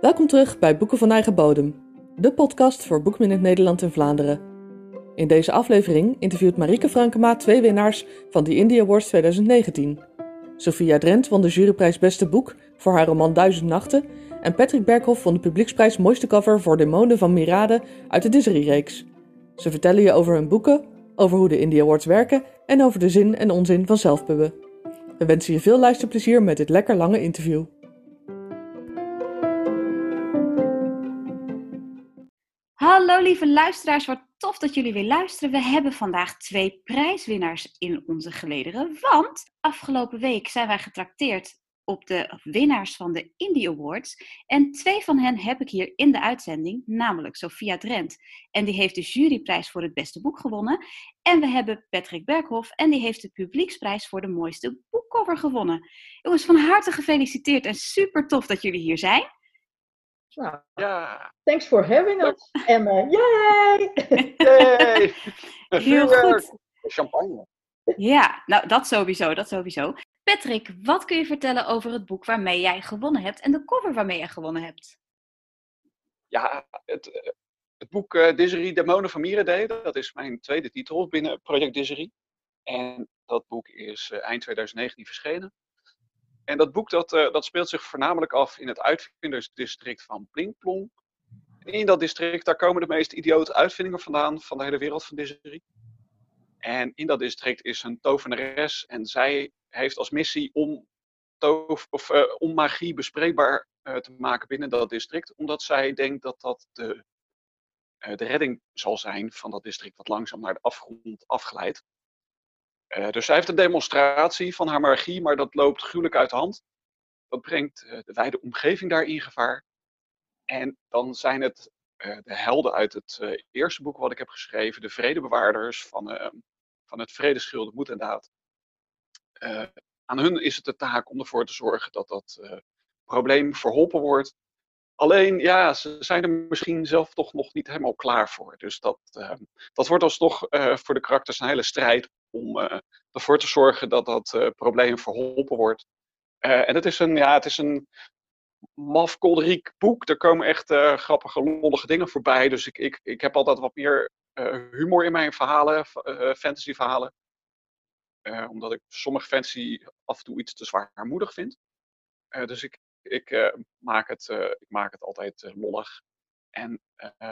Welkom terug bij Boeken van Eigen Bodem, de podcast voor Boekminute Nederland en Vlaanderen. In deze aflevering interviewt Marieke Frankema twee winnaars van de Indie Awards 2019. Sophia Drent won de juryprijs Beste Boek voor haar roman Duizend Nachten en Patrick Berghoff won de publieksprijs Mooiste Cover voor Demonen van Mirade uit de Disney-reeks. Ze vertellen je over hun boeken, over hoe de Indie Awards werken en over de zin en onzin van zelfpubben. We wensen je veel luisterplezier met dit lekker lange interview. Hallo lieve luisteraars, wat tof dat jullie weer luisteren. We hebben vandaag twee prijswinnaars in onze gelederen, want afgelopen week zijn wij getrakteerd op de winnaars van de Indie Awards. En twee van hen heb ik hier in de uitzending, namelijk Sophia Drent. En die heeft de juryprijs voor het beste boek gewonnen. En we hebben Patrick Berghoff en die heeft de publieksprijs voor de mooiste boekcover gewonnen. Jongens, van harte gefeliciteerd en super tof dat jullie hier zijn. Nou, ja. thanks for having us. Uh, yay! Yay! Heel goed. Champagne. Ja, nou dat sowieso, dat sowieso. Patrick, wat kun je vertellen over het boek waarmee jij gewonnen hebt en de cover waarmee jij gewonnen hebt? Ja, het, eh, het boek uh, Disserie Demonen van Mirade, dat is mijn tweede titel binnen Project Disserie. En dat boek is uh, eind 2019 verschenen. En dat boek dat, dat speelt zich voornamelijk af in het uitvindersdistrict van Plinkplong. In dat district daar komen de meest idiote uitvindingen vandaan van de hele wereld van Disserie. En in dat district is een tovenares en zij heeft als missie om, toof, of, uh, om magie bespreekbaar uh, te maken binnen dat district, omdat zij denkt dat dat de, uh, de redding zal zijn van dat district wat langzaam naar de afgrond afglijdt. dus zij heeft een demonstratie van haar magie, maar dat loopt gruwelijk uit de hand. Dat brengt de wijde omgeving daar in gevaar. En dan zijn het de helden uit het eerste boek wat ik heb geschreven, de vredebewaarders van, ehm, van het Vredesschilde Moed en Daad. Uh, aan hun is het de taak om ervoor te zorgen dat dat uh, probleem verholpen wordt. Alleen, ja, ze zijn er misschien zelf toch nog niet helemaal klaar voor. Dus dat, uh, dat wordt alsnog voor de karakters een hele strijd om ervoor te zorgen dat dat probleem verholpen wordt. en het is een, ja, het is een maf, kolderiek boek. Er komen echt grappige, lollige dingen voorbij. Dus ik, ik, ik heb altijd wat meer humor in mijn verhalen, fantasyverhalen. Uh, omdat ik sommige fantasy af en toe iets te zwaarmoedig vind. Dus ik, ik, maak het, ik maak het altijd lollig. En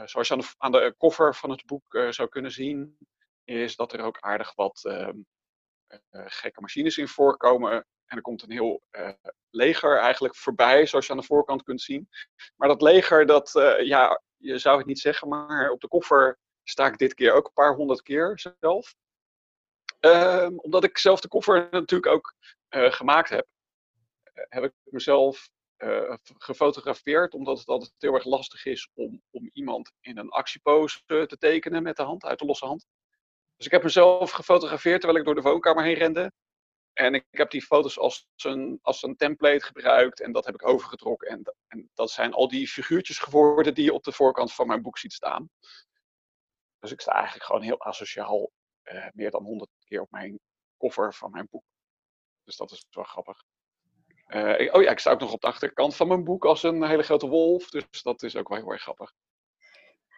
zoals je aan de, aan de van het boek zou kunnen zien, is dat er ook aardig wat ehm, gekke machines in voorkomen. En er komt een heel leger eigenlijk voorbij, zoals je aan de voorkant kunt zien. Maar dat leger, dat, ja, je zou het niet zeggen, maar op de koffer sta ik dit keer ook een paar honderd keer zelf. Um, omdat ik zelf de koffer natuurlijk ook uh, gemaakt heb, uh, heb ik mezelf uh, gefotografeerd, omdat het altijd heel erg lastig is om, om iemand in een actiepose te tekenen met de hand, uit de losse hand. Dus ik heb mezelf gefotografeerd terwijl ik door de woonkamer heen rende. En ik heb die foto's als een, als een template gebruikt en dat heb ik overgetrokken. En, en dat zijn al die figuurtjes geworden die je op de voorkant van mijn boek ziet staan. Dus ik sta eigenlijk gewoon heel asociaal uh, meer dan honderd keer op mijn koffer van mijn boek. Dus dat is wel grappig. Uh, ik, oh ja, ik sta ook nog op de achterkant van mijn boek als een hele grote wolf. Dus dat is ook wel heel erg grappig.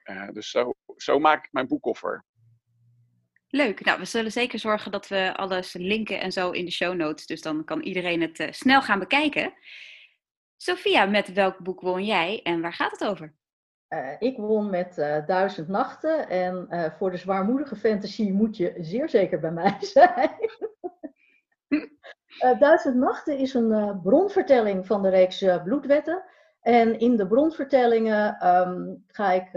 Uh, dus zo, zo maak ik mijn boekkoffer. Leuk. Nou, we zullen zeker zorgen dat we alles linken en zo in de show notes. Dus dan kan iedereen het snel gaan bekijken. Sophia, met welk boek won jij en waar gaat het over? Uh, ik won met uh, Duizend Nachten. En uh, voor de zwaarmoedige fantasy moet je zeer zeker bij mij zijn. Duizend Nachten is een bronvertelling van de reeks Bloedwetten. En in de bronvertellingen um, ga ik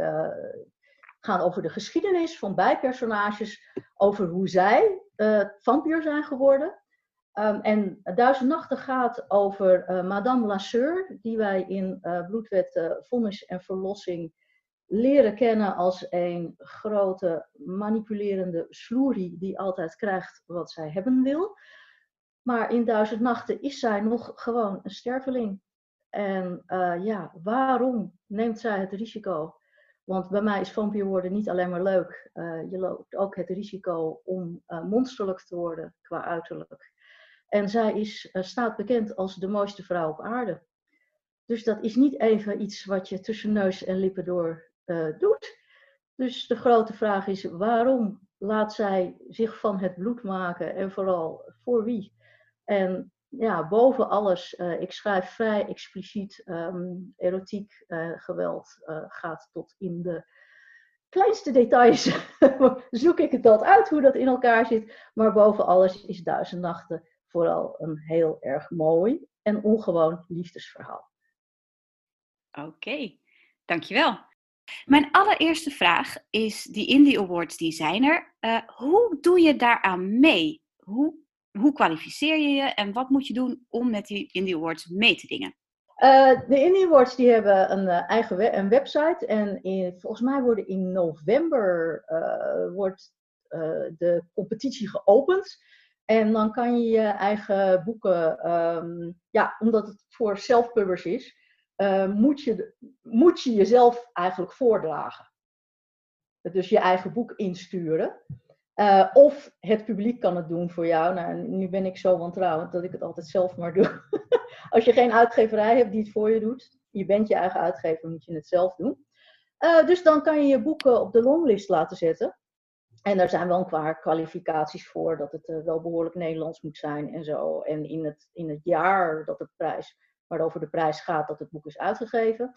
gaan over de geschiedenis van bijpersonages. Over hoe zij vampier zijn geworden. Um, en Duizend Nachten gaat over uh, Madame Lasseur, die wij in uh, Bloedwet, uh, Vonnis en Verlossing leren kennen als een grote manipulerende sloerie die altijd krijgt wat zij hebben wil. Maar in Duizend Nachten is zij nog gewoon een sterveling. En ja, waarom neemt zij het risico Want bij mij is vampier worden niet alleen maar leuk. je loopt ook het risico om monsterlijk te worden qua uiterlijk. En zij is, staat bekend als de mooiste vrouw op aarde. Dus dat is niet even iets wat je tussen neus en lippen door doet. Dus de grote vraag is: waarom laat zij zich van het bloed maken en vooral voor wie? En ja, boven alles, uh, ik schrijf vrij expliciet, um, erotiek geweld gaat tot in de kleinste details. Zoek ik het dat uit hoe dat in elkaar zit. Maar boven alles is Duizend Nachten vooral een heel erg mooi en ongewoon liefdesverhaal. Oké, okay, dankjewel. Mijn allereerste vraag is, die Indie Awards die zijn er. Uh, hoe doe je daaraan mee? Hoe, hoe kwalificeer je je en wat moet je doen om met die Indie Awards mee te dingen? Uh, de Indie Awards die hebben een uh, eigen we een website en in, volgens mij worden in november wordt de competitie geopend. En dan kan je je eigen boeken, um, ja, omdat het voor self-pubbers is, uh, moet, je, moet je jezelf eigenlijk voordragen. Dus je eigen boek insturen. Uh, of het publiek kan het doen voor jou. Nou, nu ben ik zo wantrouwend dat ik het altijd zelf maar doe. Als je geen uitgeverij hebt die het voor je doet, je bent je eigen uitgever, moet je het zelf doen. Uh, dus dan kan je je boeken op de longlist laten zetten. En daar zijn wel een paar kwalificaties voor, dat het uh, wel behoorlijk Nederlands moet zijn en zo. En in het, in het jaar dat de prijs waarover de prijs gaat dat het boek is uitgegeven.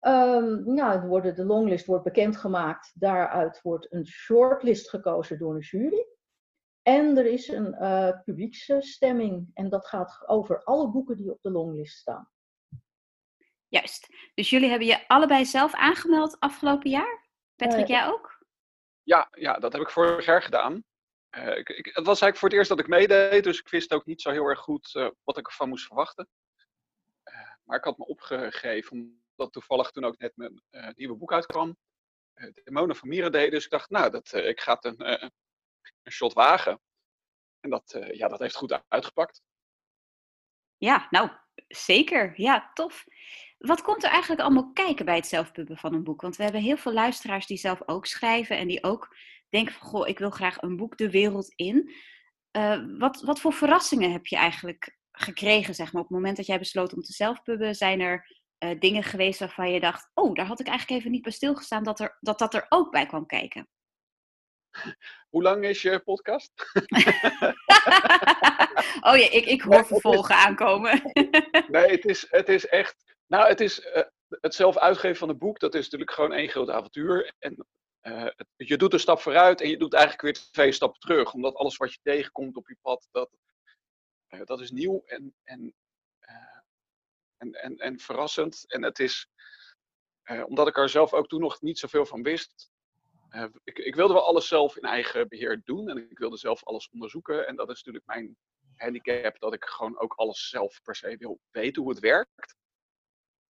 Um, nou, worden, de longlist wordt bekendgemaakt. Daaruit wordt een shortlist gekozen door een jury. En er is een uh, publieksstemming. En dat gaat over alle boeken die op de longlist staan. Juist. Dus jullie hebben je allebei zelf aangemeld afgelopen jaar? Patrick, uh, jij ook? Ja, ja, dat heb ik vorig jaar gedaan. Uh, ik, ik, het was eigenlijk voor het eerst dat ik meedeed, dus ik wist ook niet zo heel erg goed uh, wat ik ervan moest verwachten. Maar ik had me opgegeven, omdat toevallig toen ook net mijn nieuwe boek uitkwam. Uh, Demonen van Mirendee. Dus ik dacht, nou, dat, ik ga het een, een shot wagen. En dat, ja, dat heeft goed uitgepakt. Ja, nou, zeker. Ja, tof. Wat komt er eigenlijk allemaal kijken bij het zelfpubben van een boek? Want we hebben heel veel luisteraars die zelf ook schrijven en die ook denken van, goh, ik wil graag een boek de wereld in. wat, wat voor verrassingen heb je eigenlijk gekregen, zeg maar? Op het moment dat jij besloot om te zelfpubben, zijn er uh, dingen geweest waarvan je dacht, oh, daar had ik eigenlijk even niet bij stilgestaan dat, er, dat dat er ook bij kwam kijken? Hoe lang is je podcast? oh ja, ik, ik hoor vervolgen aankomen. nee, het is, het is echt. Nou, het is uh, het zelf uitgeven van een boek, dat is natuurlijk gewoon één groot avontuur. En het, je doet een stap vooruit en je doet eigenlijk weer twee stappen terug. Omdat alles wat je tegenkomt op je pad, dat, uh, dat is nieuw en, en, en, en, en verrassend. En het is, omdat ik er zelf ook toen nog niet zoveel van wist. Ik, ik, wilde wel alles zelf in eigen beheer doen en ik wilde zelf alles onderzoeken. En dat is natuurlijk mijn handicap, dat ik gewoon ook alles zelf per se wil weten hoe het werkt.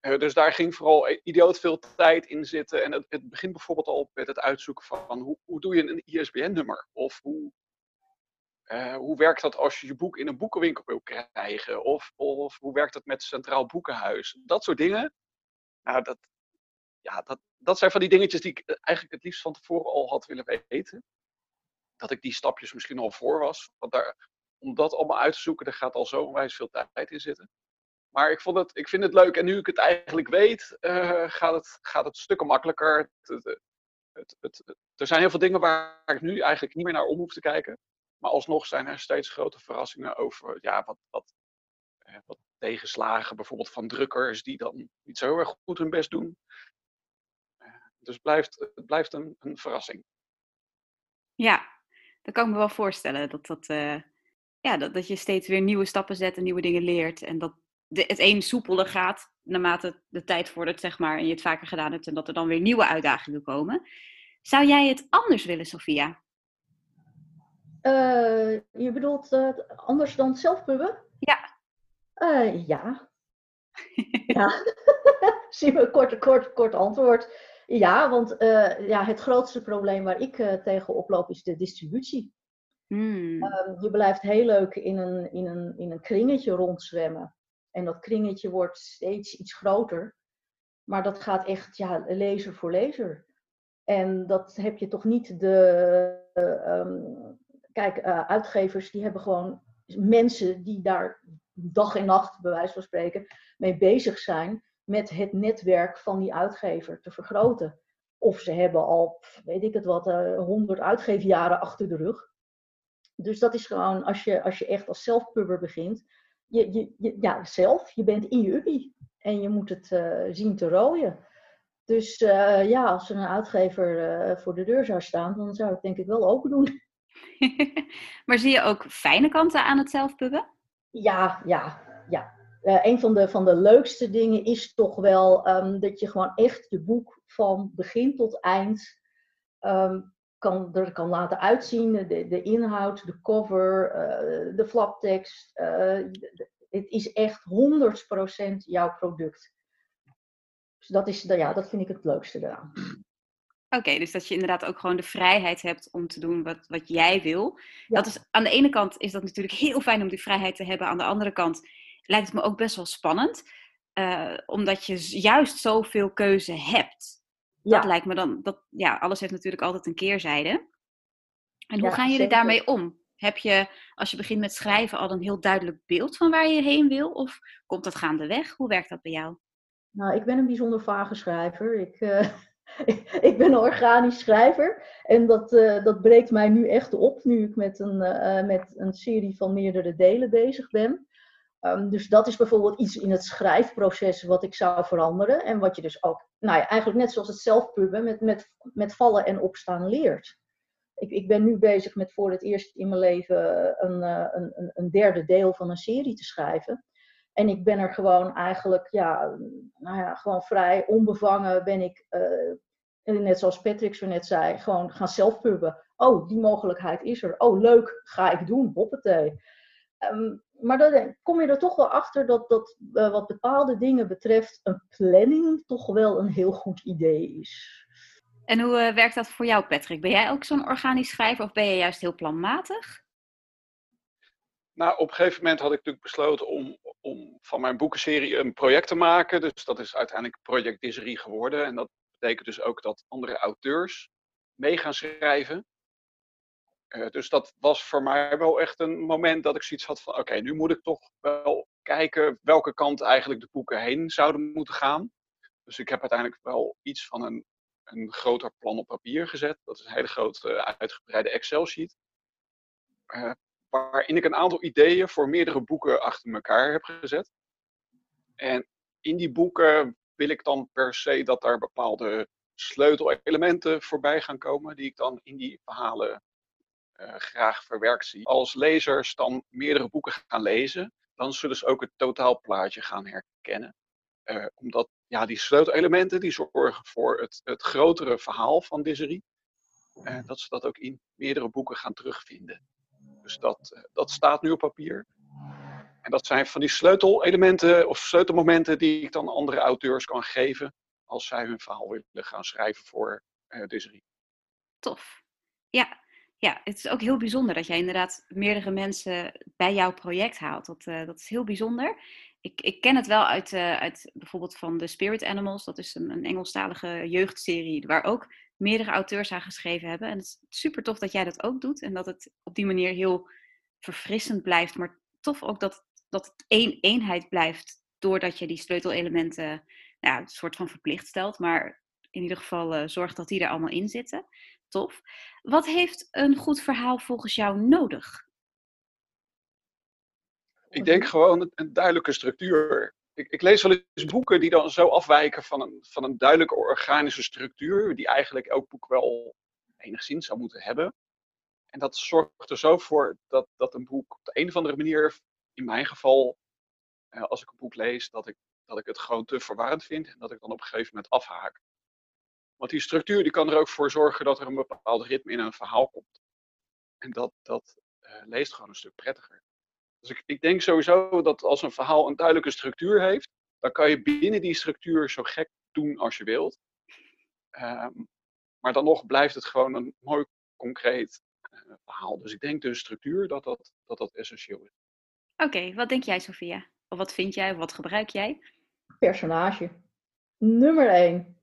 Dus daar ging vooral idioot veel tijd in zitten. En het, het begint bijvoorbeeld al met het uitzoeken van hoe, hoe doe je een ISBN-nummer? Of hoe, uh, hoe werkt dat als je je boek in een boekenwinkel wil krijgen? Of, of hoe werkt dat met Centraal Boekenhuis? Dat soort dingen. Nou, dat, ja, dat, dat zijn van die dingetjes die ik eh, eigenlijk het liefst van tevoren al had willen weten. Dat ik die stapjes misschien al voor was. Want daar, om dat allemaal uit te zoeken, daar gaat al zo onwijs veel tijd in zitten. Maar ik, vond het, ik vind het leuk en nu ik het eigenlijk weet, uh, gaat, het, gaat het stukken makkelijker. Het, het, het, er zijn heel veel dingen waar ik nu eigenlijk niet meer naar om hoef te kijken. Maar alsnog zijn er steeds grote verrassingen over ja, wat, wat, eh, wat tegenslagen, bijvoorbeeld van drukkers die dan niet zo heel erg goed hun best doen. Eh, dus blijft, het blijft een, een verrassing. Ja, dat kan ik me wel voorstellen. Dat, dat, ja, dat, dat je steeds weer nieuwe stappen zet en nieuwe dingen leert. En dat de, het een soepeler gaat naarmate de tijd vordert, zeg maar, en je het vaker gedaan hebt. En dat er dan weer nieuwe uitdagingen komen. Zou jij het anders willen, Sophia? Uh, je bedoelt uh, anders dan zelfpubben? Ja. Uh, ja. ja. Zie kort, kort, kort antwoord. Ja, want ja, het grootste probleem waar ik tegen oploop is de distributie. Hmm. Um, je blijft heel leuk in een, in, een, in een kringetje rondzwemmen. En dat kringetje wordt steeds iets groter. Maar dat gaat echt ja, lezer voor lezer. En dat heb je toch niet de. Ehm, kijk, uitgevers die hebben gewoon mensen die daar dag en nacht, bij wijze van spreken, mee bezig zijn met het netwerk van die uitgever te vergroten. Of ze hebben al, weet ik het wat, honderd uitgeefjaren achter de rug. Dus dat is gewoon, als je, als je echt als zelfpubber begint, je, je, ja, zelf, je bent in je uppie. En je moet het uh, zien te rooien. Dus uh, ja, als er een uitgever uh, voor de deur zou staan, dan zou ik denk ik wel open doen. maar zie je ook fijne kanten aan het zelfpubben? Ja, ja, ja. een van de, van de leukste dingen is toch wel um, dat je gewoon echt je boek van begin tot eind um, kan, er kan laten uitzien, de, de inhoud, de cover, uh, de flaptekst. Uh, het is echt 100% jouw product. Dus dat, is, ja, dat vind ik het leukste eraan. Oké, dus dat je inderdaad ook gewoon de vrijheid hebt om te doen wat, wat jij wil. Dat is, aan de ene kant is dat natuurlijk heel fijn om die vrijheid te hebben. Aan de andere kant lijkt het me ook best wel spannend. Uh, omdat je juist zoveel keuze hebt. Dat lijkt me dan, dat, ja, alles heeft natuurlijk altijd een keerzijde. En hoe gaan jullie daarmee om? Heb je, als je begint met schrijven, al een heel duidelijk beeld van waar je heen wil? Of komt dat gaandeweg? Hoe werkt dat bij jou? Nou, ik ben een bijzonder vage schrijver. Ik, uh, ik ben een organisch schrijver. En dat, uh, dat breekt mij nu echt op, nu ik met een, uh, met een serie van meerdere delen bezig ben. Um, dus dat is bijvoorbeeld iets in het schrijfproces wat ik zou veranderen. En wat je dus ook, nou ja, eigenlijk net zoals het zelfpubben, met, met, met vallen en opstaan leert. Ik, ik ben nu bezig met voor het eerst in mijn leven een, een, een, een derde deel van een serie te schrijven. En ik ben er gewoon eigenlijk, ja, nou ja, gewoon vrij onbevangen ben ik, uh, net zoals Patrick zo net zei, gewoon gaan zelfpubben. Oh, die mogelijkheid is er. Oh, leuk, ga ik doen, hoppatee. Um, maar dan kom je er toch wel achter dat, dat uh, wat bepaalde dingen betreft een planning toch wel een heel goed idee is. En hoe uh, werkt dat voor jou, Patrick? Ben jij ook zo'n organisch schrijver of ben je juist heel planmatig? Nou, op een gegeven moment had ik natuurlijk besloten om, om van mijn boekenserie een project te maken. Dus dat is uiteindelijk Project Diserie geworden. En dat betekent dus ook dat andere auteurs mee gaan schrijven. Uh, dus dat was voor mij wel echt een moment dat ik zoiets had van: oké, nu moet ik toch wel kijken welke kant eigenlijk de boeken heen zouden moeten gaan. Dus ik heb uiteindelijk wel iets van een, een groter plan op papier gezet. Dat is een hele grote uitgebreide Excel-sheet. Uh, waarin ik een aantal ideeën voor meerdere boeken achter elkaar heb gezet. En in die boeken wil ik dan per se dat daar bepaalde sleutelelementen voorbij gaan komen, die ik dan in die verhalen graag verwerkt zie. Als lezers dan meerdere boeken gaan lezen, dan zullen ze ook het totaalplaatje gaan herkennen. Uh, omdat ja, die sleutelelementen die zorgen voor het, het grotere verhaal van Disserie. Uh, dat ze dat ook in meerdere boeken gaan terugvinden. Dus dat, dat staat nu op papier. En dat zijn van die sleutelelementen of sleutelmomenten die ik dan andere auteurs kan geven als zij hun verhaal willen gaan schrijven voor uh. Tof. Ja, ja, het is ook heel bijzonder dat jij inderdaad meerdere mensen bij jouw project haalt. Dat, uh, dat is heel bijzonder. Ik, ik ken het wel uit, uh, uit bijvoorbeeld van The Spirit Animals. Dat is een, een Engelstalige jeugdserie waar ook meerdere auteurs aan geschreven hebben. En het is super tof dat jij dat ook doet. En dat het op die manier heel verfrissend blijft. Maar tof ook dat, dat het één eenheid blijft. Doordat je die sleutelelementen nou, een soort van verplicht stelt. Maar in ieder geval zorgt dat die er allemaal in zitten. Tof. Wat heeft een goed verhaal volgens jou nodig? Ik denk gewoon een duidelijke structuur. Ik, ik, lees wel eens boeken die dan zo afwijken van een, van een duidelijke organische structuur, die eigenlijk elk boek wel enigszins zou moeten hebben. En dat zorgt er zo voor dat, dat een boek op de een of andere manier, in mijn geval, eh, als ik een boek lees, dat ik, dat ik het gewoon te verwarrend vind en dat ik dan op een gegeven moment afhaak. Want die structuur die kan er ook voor zorgen dat er een bepaald ritme in een verhaal komt. En dat, dat uh, leest gewoon een stuk prettiger. Dus ik, ik denk sowieso dat als een verhaal een duidelijke structuur heeft, dan kan je binnen die structuur zo gek doen als je wilt. Um, maar dan nog blijft het gewoon een mooi concreet uh, verhaal. Dus ik denk de structuur dat dat, dat, dat essentieel is. Oké, okay, wat denk jij, Sophia? Of wat vind jij? Of wat gebruik jij? Personage. Nummer één.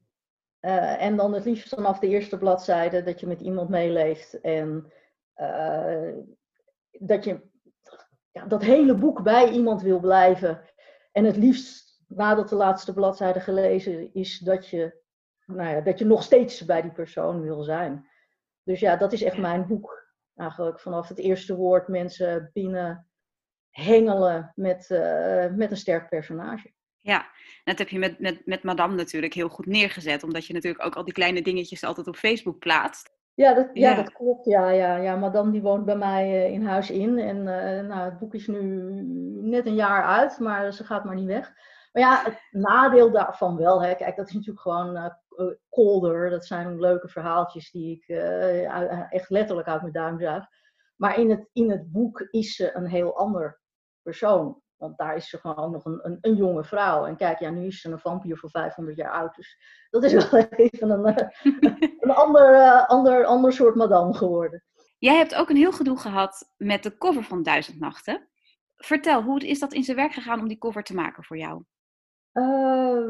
Uh, en dan het liefst vanaf de eerste bladzijde dat je met iemand meeleeft. En uh, dat je ja, dat hele boek bij iemand wil blijven. En het liefst nadat de laatste bladzijde gelezen is, dat je, nou ja, dat je nog steeds bij die persoon wil zijn. Dus ja, dat is echt mijn boek. Eigenlijk vanaf het eerste woord mensen binnen hengelen met, uh, met een sterk personage. Ja, dat heb je met, met, met Madame natuurlijk heel goed neergezet, omdat je natuurlijk ook al die kleine dingetjes altijd op Facebook plaatst. Ja, dat, ja, dat klopt. Ja, ja, ja. Madame die woont bij mij uh, in huis in. En uh, nou, het boek is nu net een jaar uit, maar ze gaat maar niet weg. Maar ja, het nadeel daarvan wel, hè, kijk, dat is natuurlijk gewoon uh, colder. Dat zijn leuke verhaaltjes die ik echt letterlijk uit mijn duim zuig. Maar in het, in het boek is ze een heel ander persoon. Want daar is ze gewoon nog een, een, een, jonge vrouw. En kijk, ja, nu is ze een vampier voor 500 jaar oud. Dus dat is wel even een, een ander, uh, ander, ander soort madame geworden. Jij hebt ook een heel gedoe gehad met de cover van Duizend Nachten. Vertel, hoe is dat in zijn werk gegaan om die cover te maken voor jou? Uh,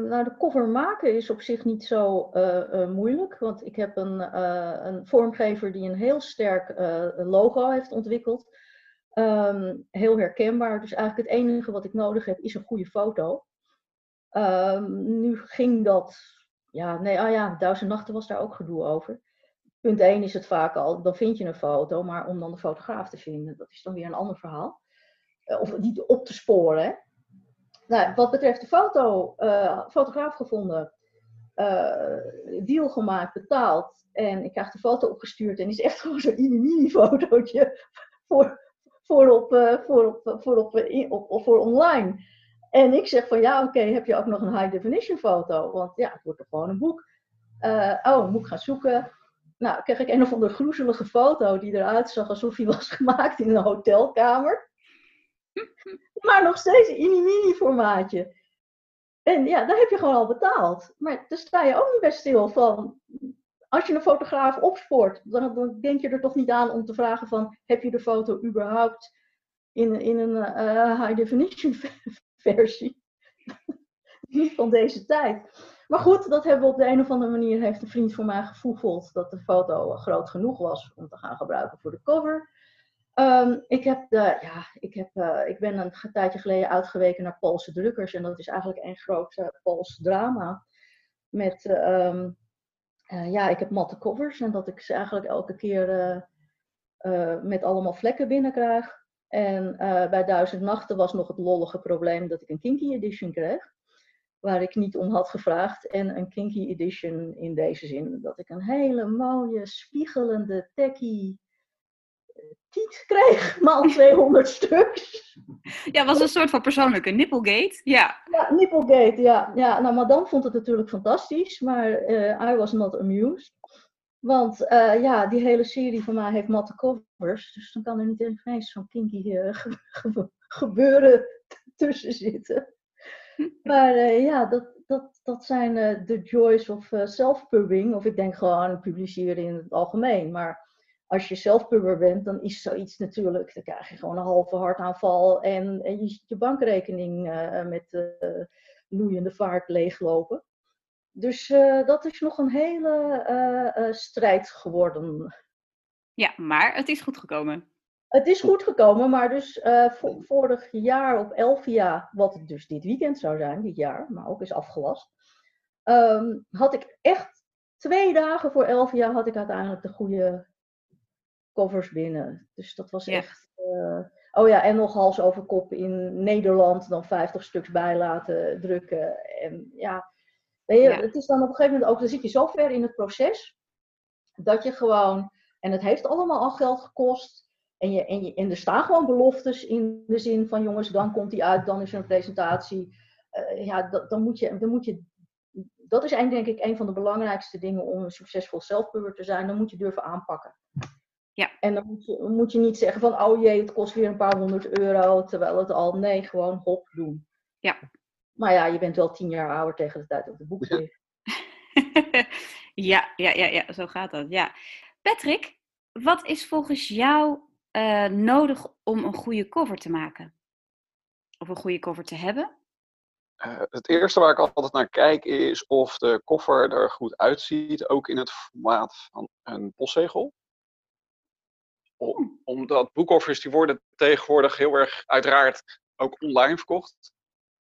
nou, de cover maken is op zich niet zo uh, moeilijk. Want ik heb een, een vormgever die een heel sterk logo heeft ontwikkeld. Um, heel herkenbaar. Dus eigenlijk het enige wat ik nodig heb is een goede foto. Um, nu ging dat, ja, nee, ah ja, Duizend Nachten was daar ook gedoe over. Punt 1 is het vaak al, dan vind je een foto, maar om dan de fotograaf te vinden, dat is dan weer een ander verhaal. Uh, of die op te sporen. Nou, wat betreft de foto, uh, fotograaf gevonden, uh, deal gemaakt, betaald. En ik krijg de foto opgestuurd en is echt gewoon zo'n mini-fotootje voor, voor, op, uh, voor, op, voor, op, op, voor online. En ik zeg van ja, oké, heb je ook nog een high definition foto? Want ja, het wordt toch gewoon een boek. Oh, moet ik gaan zoeken. Nou, kreeg ik een of andere groezelige foto die eruit zag alsof hij was gemaakt in een hotelkamer. maar nog steeds in een mini-formaatje. En ja, daar heb je gewoon al betaald. Maar daar sta je ook niet bij stil van als je een fotograaf opspoort, dan, denk je er toch niet aan om te vragen van, heb je de foto überhaupt in, in een uh, high definition versie? niet van deze tijd. Maar goed, dat hebben we op de een of andere manier, heeft een vriend van mij gevoegeld dat de foto groot genoeg was om te gaan gebruiken voor de cover. Um, ik, heb de, ja, ik, heb, uh, ik ben een tijdje geleden uitgeweken naar Poolse drukkers en dat is eigenlijk een groot uh, drama. Met um, uh, ja, ik heb matte covers en dat ik ze eigenlijk elke keer uh, uh, met allemaal vlekken binnenkrijg. En bij Duizend Nachten was nog het lollige probleem dat ik een kinky edition kreeg. Waar ik niet om had gevraagd. En een kinky edition in deze zin dat ik een hele mooie, spiegelende, techie tiet kreeg, maal 200 stuks. Ja, was een soort van persoonlijke nipplegate. Ja, ja nipplegate, ja. ja. Nou, madame vond het natuurlijk fantastisch, maar uh, I was not amused. Want uh, ja, die hele serie van mij heeft matte covers, dus dan kan er niet eens zo'n kinky uh, ge gebeuren tussen zitten. Maar ja, dat, dat, dat zijn de joys of self-pubbing, of ik denk gewoon publiceren in het algemeen. Maar als je zelf puber bent, dan is zoiets natuurlijk, dan krijg je gewoon een halve hartaanval en, en je ziet je bankrekening uh, met uh, loeiende vaart leeglopen. Dus uh, dat is nog een hele strijd geworden. Ja, maar het is goed gekomen. Het is goed gekomen, maar dus vorig jaar op Elvia, wat het dus dit weekend zou zijn, dit jaar, maar ook is afgelast, um, had ik echt twee dagen voor Elvia had ik uiteindelijk de goede covers binnen. Dus dat was echt. Uh, oh ja, en nog hals over kop in Nederland dan 50 stuks bij laten drukken. En ja, weet je, het is dan op een gegeven moment ook, dan zit je zo ver in het proces dat je gewoon, en het heeft allemaal al geld gekost. En, je, en, je, en er staan gewoon beloftes in de zin van jongens, dan komt die uit, dan is er een presentatie. Uh, ja, dat, dan moet je, dan moet je dat is eigenlijk denk ik een van de belangrijkste dingen om een succesvol zelfpuber te zijn. Dan moet je durven aanpakken. Ja. En dan moet je, moet je niet zeggen van, oh jee, het kost weer een paar honderd euro, terwijl het al, nee, gewoon hop doen. Ja. Maar ja, je bent wel tien jaar ouder tegen de tijd dat het boek is. ja, ja, ja, ja, zo gaat dat, ja. Patrick, wat is volgens jou uh, nodig om een goede cover te maken? Of een goede cover te hebben? Uh, het eerste waar ik altijd naar kijk is of de koffer er goed uitziet, ook in het formaat van een postzegel. Om, omdat boekoffers die worden tegenwoordig heel erg uiteraard ook online verkocht.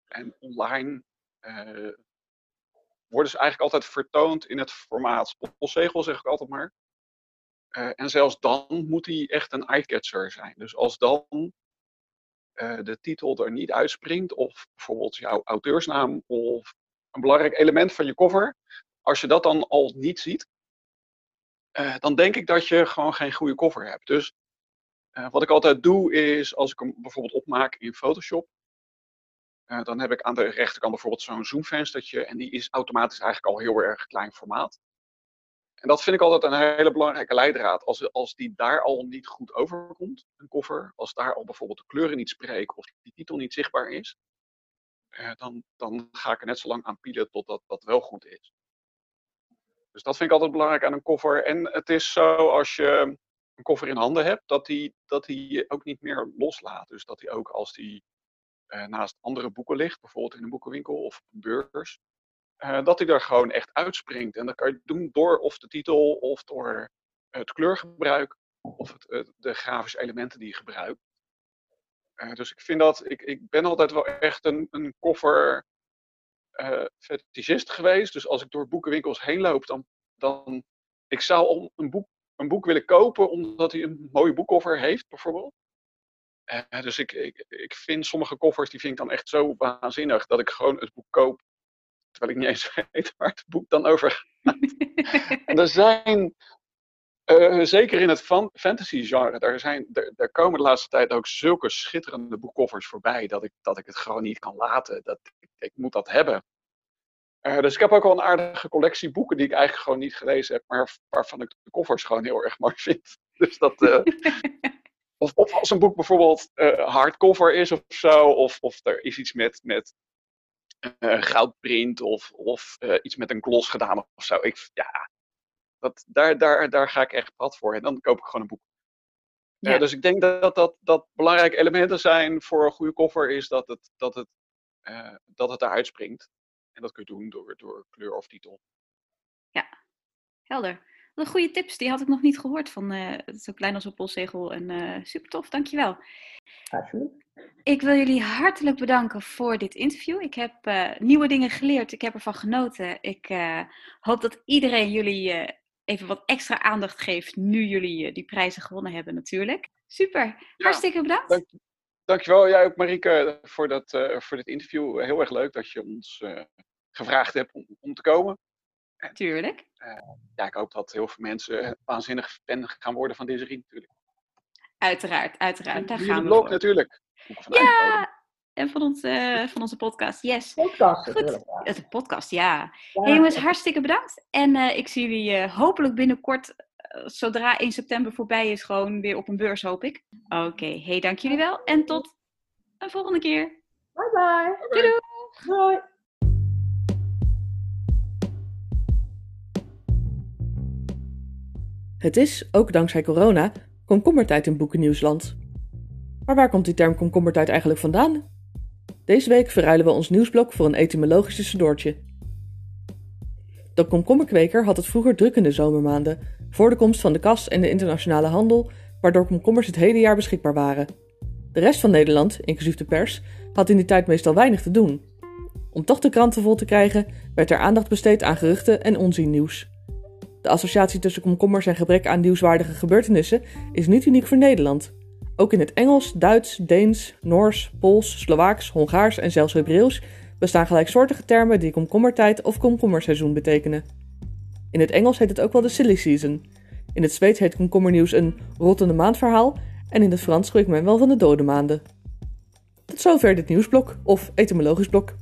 En online uh, worden ze eigenlijk altijd vertoond in het formaat postzegel, zeg ik altijd maar. Uh, en zelfs dan moet die echt een eyecatcher zijn. Dus als dan uh, de titel er niet uitspringt, of bijvoorbeeld jouw auteursnaam of een belangrijk element van je cover, als je dat dan al niet ziet, uh, dan denk ik dat je gewoon geen goede cover hebt. Dus wat ik altijd doe is, als ik hem bijvoorbeeld opmaak in Photoshop, uh, dan heb ik aan de rechterkant bijvoorbeeld zo'n zoomvenstertje en die is automatisch eigenlijk al heel erg klein formaat. En dat vind ik altijd een hele belangrijke leidraad. Als, als die daar al niet goed overkomt, een koffer, als daar al bijvoorbeeld de kleuren niet spreken of die titel niet zichtbaar is, dan, dan ga ik er net zo lang aan pielen totdat dat wel goed is. Dus dat vind ik altijd belangrijk aan een koffer. En het is zo als je een koffer in handen hebt, dat die, dat die je ook niet meer loslaat. Dus dat die ook als die uh, naast andere boeken ligt, bijvoorbeeld in een boekenwinkel of op beurs, uh, dat hij er gewoon echt uitspringt. En dat kan je doen door of de titel, of door het kleurgebruik, of het, de grafische elementen die je gebruikt. Uh, dus ik vind dat, ik, ik ben altijd wel echt een, een koffer uh, fetischist geweest. Dus als ik door boekenwinkels heen loop, dan, dan ik zou een boek, een boek willen kopen omdat hij een mooie boekcover heeft, bijvoorbeeld. Uh, dus ik, ik, ik vind sommige koffers, die vind ik dan echt zo waanzinnig, dat ik gewoon het boek koop terwijl ik niet eens weet waar het boek dan over gaat. en er zijn, uh, zeker in het fantasy genre, daar, zijn, daar, daar, komen de laatste tijd ook zulke schitterende boekcovers voorbij, dat ik, dat ik het gewoon niet kan laten. Dat, ik, ik moet dat hebben. Uh, dus ik heb ook al een aardige collectie boeken die ik eigenlijk gewoon niet gelezen heb, maar waarvan ik de covers gewoon heel erg mooi vind. Dus dat, uh, of, of, als een boek bijvoorbeeld hardcover is of zo, of, of er is iets met, met goudprint of, of iets met een gloss gedaan of zo. Ik, ja, dat, daar, daar, daar ga ik echt pad voor. En dan koop ik gewoon een boek. Ja. Uh, dus ik denk dat, dat, dat belangrijke elementen zijn voor een goede koffer, is dat het, dat het, dat het eruit springt. En dat kun je doen door, door kleur of titel. Ja, helder. Wat goede tips, die had ik nog niet gehoord van uh, zo klein als een postzegel. En uh, super tof, dankjewel. Alsjeblieft. Ik wil jullie hartelijk bedanken voor dit interview. Ik heb uh, nieuwe dingen geleerd, ik heb ervan genoten. Ik hoop dat iedereen jullie even wat extra aandacht geeft nu jullie die prijzen gewonnen hebben natuurlijk. Super, ja, hartstikke bedankt. Dank, dankjewel, jij ook Marieke, voor, dat, voor dit interview. Heel erg leuk dat je ons gevraagd hebt om, om te komen. Tuurlijk. Uh, ja, ik hoop dat heel veel mensen waanzinnig fan gaan worden van deze ring natuurlijk. Uiteraard, uiteraard. Daar gaan we blog natuurlijk. Ja, en van, ons, uh, van onze podcast, yes. Podcast Goed, natuurlijk. Ja. het is podcast, ja. Ja, Hey jongens, hartstikke bedankt. En uh, ik zie jullie uh, hopelijk binnenkort, zodra 1 september voorbij is, gewoon weer op een beurs, hoop ik. Oké, okay. hey, dank jullie wel. En tot een volgende keer. Bye bye. Doei doei. Doei. Het is, ook dankzij corona, komkommertijd in Boekennieuwsland. Maar waar komt die term komkommertijd eigenlijk vandaan? Deze week verruilen we ons nieuwsblok voor een etymologisch tussendoortje. De komkommerkweker had het vroeger druk in de zomermaanden, voor de komst van de kas en de internationale handel, waardoor komkommers het hele jaar beschikbaar waren. De rest van Nederland, inclusief de pers, had in die tijd meestal weinig te doen. Om toch de kranten vol te krijgen, werd er aandacht besteed aan geruchten en onzinnieuws. De associatie tussen komkommers en gebrek aan nieuwswaardige gebeurtenissen is niet uniek voor Nederland. Ook in het Engels, Duits, Deens, Noors, Pools, Slovaaks, Hongaars en zelfs Hebreeuws bestaan gelijksoortige termen die komkommertijd of komkommerseizoen betekenen. In het Engels heet het ook wel de silly season. In het Zweeds heet komkommernieuws een rottende maandverhaal en in het Frans spreekt men wel van de dode maanden. Tot zover dit nieuwsblok of etymologisch blok.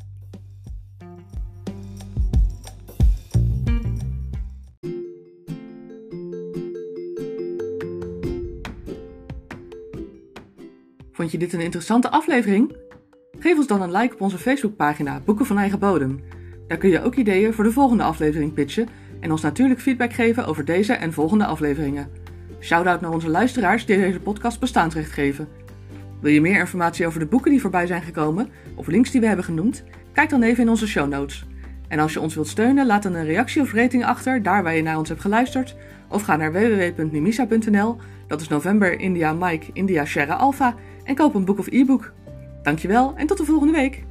Vond je dit een interessante aflevering? Geef ons dan een like op onze Facebookpagina Boeken van Eigen Bodem. Daar kun je ook ideeën voor de volgende aflevering pitchen en ons natuurlijk feedback geven over deze en volgende afleveringen. Shoutout naar onze luisteraars die deze podcast bestaansrecht geven. Wil je meer informatie over de boeken die voorbij zijn gekomen of links die we hebben genoemd? Kijk dan even in onze show notes. En als je ons wilt steunen, laat dan een reactie of rating achter daar waar je naar ons hebt geluisterd. Of ga naar www.nimisa.nl, dat is november India Mike India Sherra Alpha en koop een boek of e-book. Dankjewel en tot de volgende week!